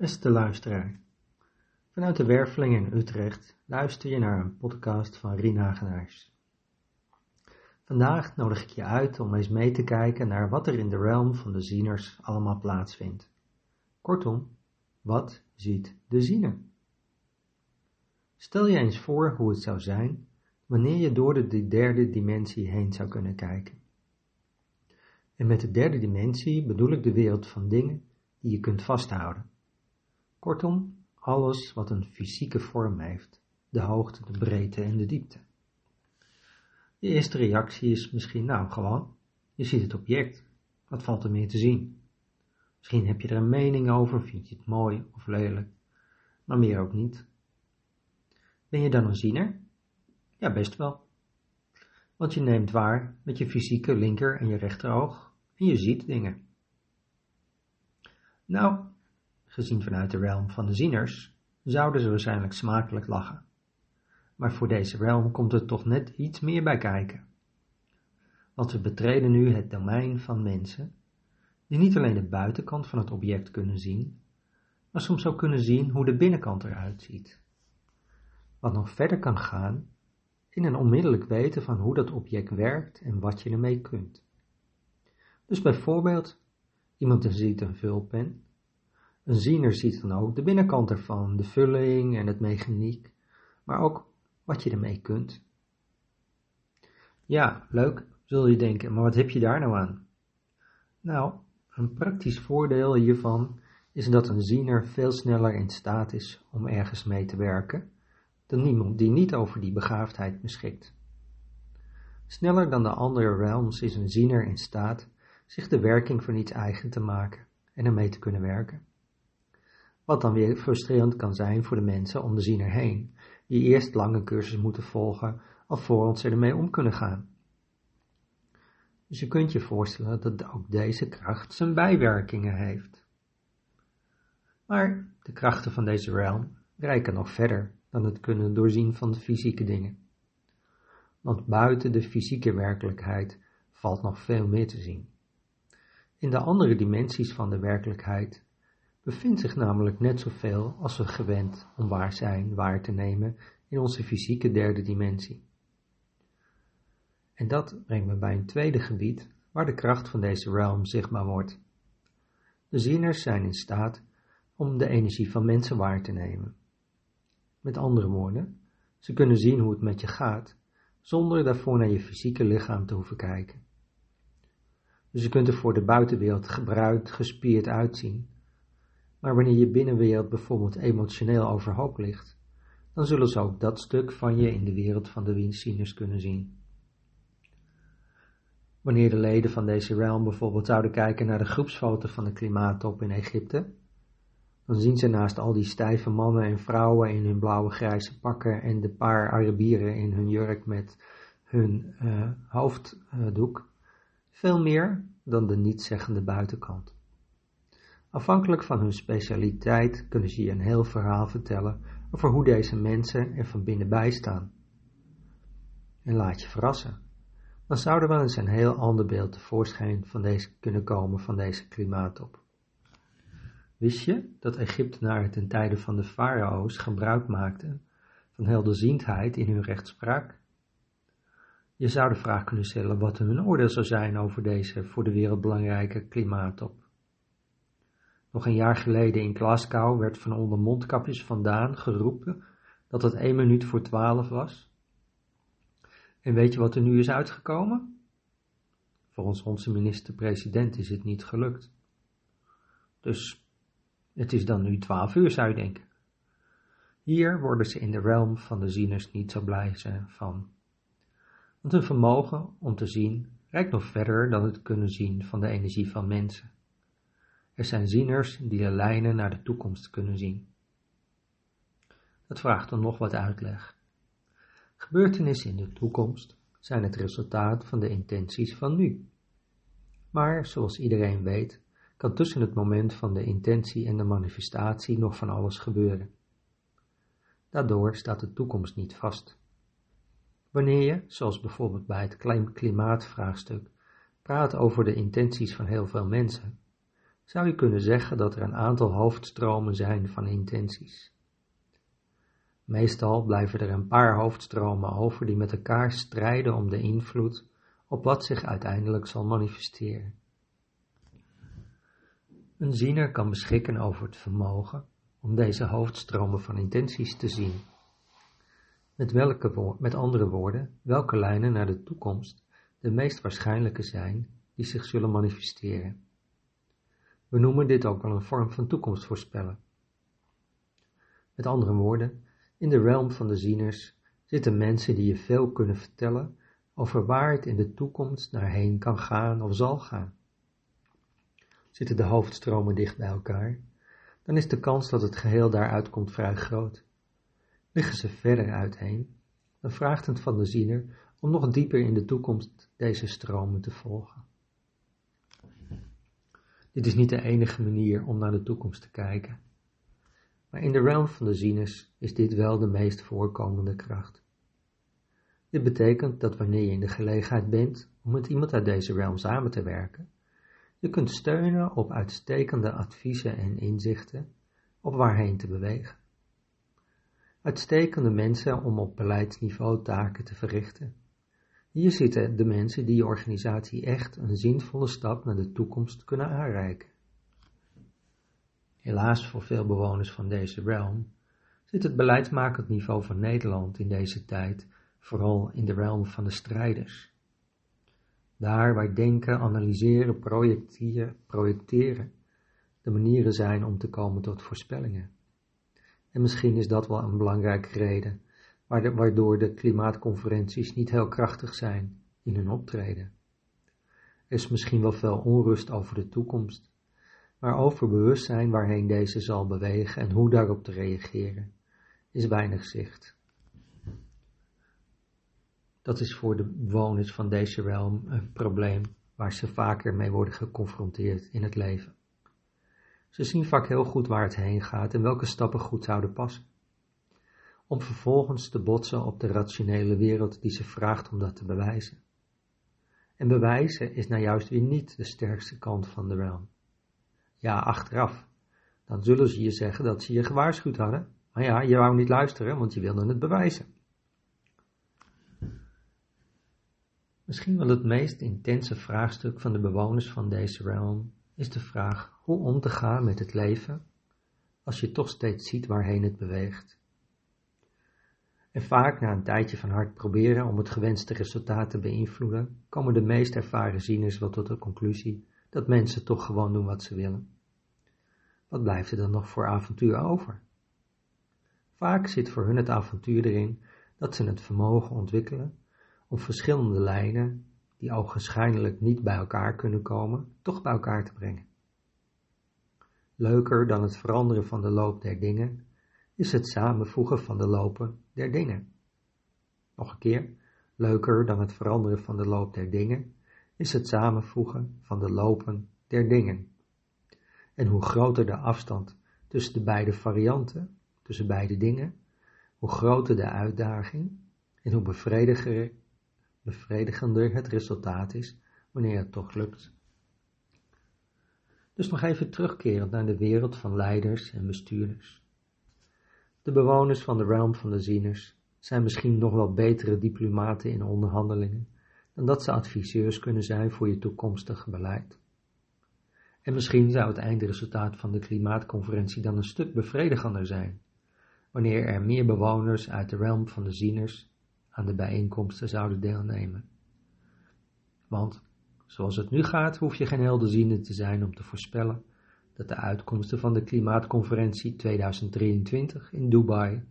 Beste luisteraar, vanuit de Werveling in Utrecht luister je naar een podcast van Rien Hagenaars. Vandaag nodig ik je uit om eens mee te kijken naar wat er in de realm van de zieners allemaal plaatsvindt. Kortom, wat ziet de ziener? Stel je eens voor hoe het zou zijn wanneer je door de derde dimensie heen zou kunnen kijken. En met de derde dimensie bedoel ik de wereld van dingen die je kunt vasthouden. Kortom, alles wat een fysieke vorm heeft, de hoogte, de breedte en de diepte. Je eerste reactie is misschien, nou gewoon, je ziet het object, wat valt er meer te zien? Misschien heb je er een mening over, vind je het mooi of lelijk, maar meer ook niet. Ben je dan een ziener? Ja, best wel. Want je neemt waar met je fysieke linker en je rechteroog en je ziet dingen. Nou, gezien vanuit de realm van de zieners, zouden ze waarschijnlijk smakelijk lachen. Maar voor deze realm komt er toch net iets meer bij kijken. Want we betreden nu het domein van mensen, die niet alleen de buitenkant van het object kunnen zien, maar soms ook kunnen zien hoe de binnenkant eruit ziet. Wat nog verder kan gaan in een onmiddellijk weten van hoe dat object werkt en wat je ermee kunt. Dus bijvoorbeeld, iemand ziet een vulpen een ziener ziet dan ook de binnenkant ervan, de vulling en het mechaniek, maar ook wat je ermee kunt. Ja, leuk, zul je denken, maar wat heb je daar nou aan? Nou, een praktisch voordeel hiervan is dat een ziener veel sneller in staat is om ergens mee te werken dan iemand die niet over die begaafdheid beschikt. Sneller dan de andere realms is een ziener in staat zich de werking van iets eigen te maken en ermee te kunnen werken. Wat dan weer frustrerend kan zijn voor de mensen om de ziener heen, die eerst lange cursus moeten volgen alvorens ze ermee om kunnen gaan. Dus je kunt je voorstellen dat ook deze kracht zijn bijwerkingen heeft. Maar de krachten van deze realm reiken nog verder dan het kunnen doorzien van de fysieke dingen. Want buiten de fysieke werkelijkheid valt nog veel meer te zien. In de andere dimensies van de werkelijkheid bevindt zich namelijk net zoveel als we gewend om waar zijn waar te nemen in onze fysieke derde dimensie. En dat brengt me bij een tweede gebied waar de kracht van deze realm zichtbaar wordt. De zieners zijn in staat om de energie van mensen waar te nemen. Met andere woorden, ze kunnen zien hoe het met je gaat, zonder daarvoor naar je fysieke lichaam te hoeven kijken. Dus je kunt er voor de buitenwereld gebruikt, gespierd uitzien, maar wanneer je binnenwereld bijvoorbeeld emotioneel overhoop ligt, dan zullen ze ook dat stuk van je in de wereld van de windzieners kunnen zien. Wanneer de leden van deze realm bijvoorbeeld zouden kijken naar de groepsfoto van de klimaattop in Egypte, dan zien ze naast al die stijve mannen en vrouwen in hun blauwe grijze pakken en de paar Arabieren in hun jurk met hun uh, hoofddoek veel meer dan de nietszeggende buitenkant. Afhankelijk van hun specialiteit kunnen ze je een heel verhaal vertellen over hoe deze mensen er van binnenbij staan. En laat je verrassen, dan zou er wel eens een heel ander beeld tevoorschijn van deze kunnen komen van deze klimaatop. Wist je dat Egyptenaren ten tijde van de farao's gebruik maakten van helderziendheid in hun rechtspraak? Je zou de vraag kunnen stellen wat hun oordeel zou zijn over deze voor de wereld belangrijke klimaatop. Nog een jaar geleden in Glasgow werd van onder mondkapjes vandaan geroepen dat het één minuut voor twaalf was. En weet je wat er nu is uitgekomen? Volgens onze minister-president is het niet gelukt. Dus het is dan nu twaalf uur, zou je denken. Hier worden ze in de realm van de zieners niet zo blij zijn van. Want hun vermogen om te zien reikt nog verder dan het kunnen zien van de energie van mensen. Er zijn zieners die de lijnen naar de toekomst kunnen zien. Dat vraagt dan nog wat uitleg. Gebeurtenissen in de toekomst zijn het resultaat van de intenties van nu. Maar zoals iedereen weet, kan tussen het moment van de intentie en de manifestatie nog van alles gebeuren. Daardoor staat de toekomst niet vast. Wanneer je, zoals bijvoorbeeld bij het klimaatvraagstuk, praat over de intenties van heel veel mensen, zou je kunnen zeggen dat er een aantal hoofdstromen zijn van intenties. Meestal blijven er een paar hoofdstromen over die met elkaar strijden om de invloed op wat zich uiteindelijk zal manifesteren. Een ziener kan beschikken over het vermogen om deze hoofdstromen van intenties te zien. Met, welke met andere woorden, welke lijnen naar de toekomst de meest waarschijnlijke zijn die zich zullen manifesteren. We noemen dit ook wel een vorm van toekomstvoorspellen. Met andere woorden, in de realm van de zieners zitten mensen die je veel kunnen vertellen over waar het in de toekomst naar heen kan gaan of zal gaan. Zitten de hoofdstromen dicht bij elkaar, dan is de kans dat het geheel daaruit komt vrij groot. Liggen ze verder uiteen, dan vraagt het van de ziener om nog dieper in de toekomst deze stromen te volgen. Dit is niet de enige manier om naar de toekomst te kijken. Maar in de realm van de zieners is dit wel de meest voorkomende kracht. Dit betekent dat wanneer je in de gelegenheid bent om met iemand uit deze realm samen te werken, je kunt steunen op uitstekende adviezen en inzichten op waarheen te bewegen. Uitstekende mensen om op beleidsniveau taken te verrichten. Hier zitten de mensen die je organisatie echt een zinvolle stap naar de toekomst kunnen aanreiken. Helaas voor veel bewoners van deze realm zit het beleidsmakend niveau van Nederland in deze tijd vooral in de realm van de strijders. Daar waar denken, analyseren, projecteren, projecteren de manieren zijn om te komen tot voorspellingen. En misschien is dat wel een belangrijke reden waardoor de klimaatconferenties niet heel krachtig zijn in hun optreden. Er is misschien wel veel onrust over de toekomst, maar over bewustzijn waarheen deze zal bewegen en hoe daarop te reageren, is weinig zicht. Dat is voor de bewoners van deze realm een probleem waar ze vaker mee worden geconfronteerd in het leven. Ze zien vaak heel goed waar het heen gaat en welke stappen goed zouden passen. Om vervolgens te botsen op de rationele wereld die ze vraagt om dat te bewijzen. En bewijzen is nou juist weer niet de sterkste kant van de realm. Ja, achteraf. Dan zullen ze je zeggen dat ze je gewaarschuwd hadden. Maar ja, je wou niet luisteren, want je wilde het bewijzen. Misschien wel het meest intense vraagstuk van de bewoners van deze realm is de vraag hoe om te gaan met het leven als je toch steeds ziet waarheen het beweegt. En vaak na een tijdje van hard proberen om het gewenste resultaat te beïnvloeden, komen de meest ervaren zieners wel tot de conclusie dat mensen toch gewoon doen wat ze willen. Wat blijft er dan nog voor avontuur over? Vaak zit voor hun het avontuur erin dat ze het vermogen ontwikkelen om verschillende lijnen, die ogenschijnlijk niet bij elkaar kunnen komen, toch bij elkaar te brengen. Leuker dan het veranderen van de loop der dingen is het samenvoegen van de lopen der dingen. Nog een keer, leuker dan het veranderen van de loop der dingen is het samenvoegen van de lopen der dingen. En hoe groter de afstand tussen de beide varianten, tussen beide dingen, hoe groter de uitdaging en hoe bevredigender het resultaat is wanneer het toch lukt. Dus nog even terugkerend naar de wereld van leiders en bestuurders. De bewoners van de realm van de zieners zijn misschien nog wel betere diplomaten in onderhandelingen dan dat ze adviseurs kunnen zijn voor je toekomstige beleid. En misschien zou het eindresultaat van de klimaatconferentie dan een stuk bevredigender zijn, wanneer er meer bewoners uit de realm van de zieners aan de bijeenkomsten zouden deelnemen. Want, zoals het nu gaat, hoef je geen helderziende te zijn om te voorspellen dat de uitkomsten van de klimaatconferentie 2023 in Dubai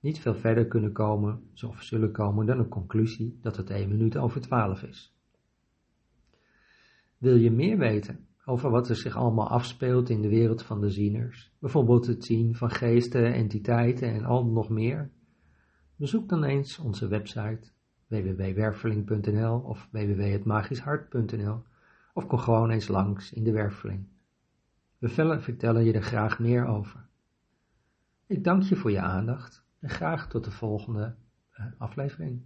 niet veel verder kunnen komen, of zullen komen dan een conclusie dat het 1 minuut over 12 is. Wil je meer weten over wat er zich allemaal afspeelt in de wereld van de zieners, bijvoorbeeld het zien van geesten, entiteiten en al nog meer? Bezoek dan eens onze website www.werveling.nl of www.hetmagischhart.nl of kom gewoon eens langs in de Werveling. We vertellen je er graag meer over. Ik dank je voor je aandacht en graag tot de volgende eh, aflevering.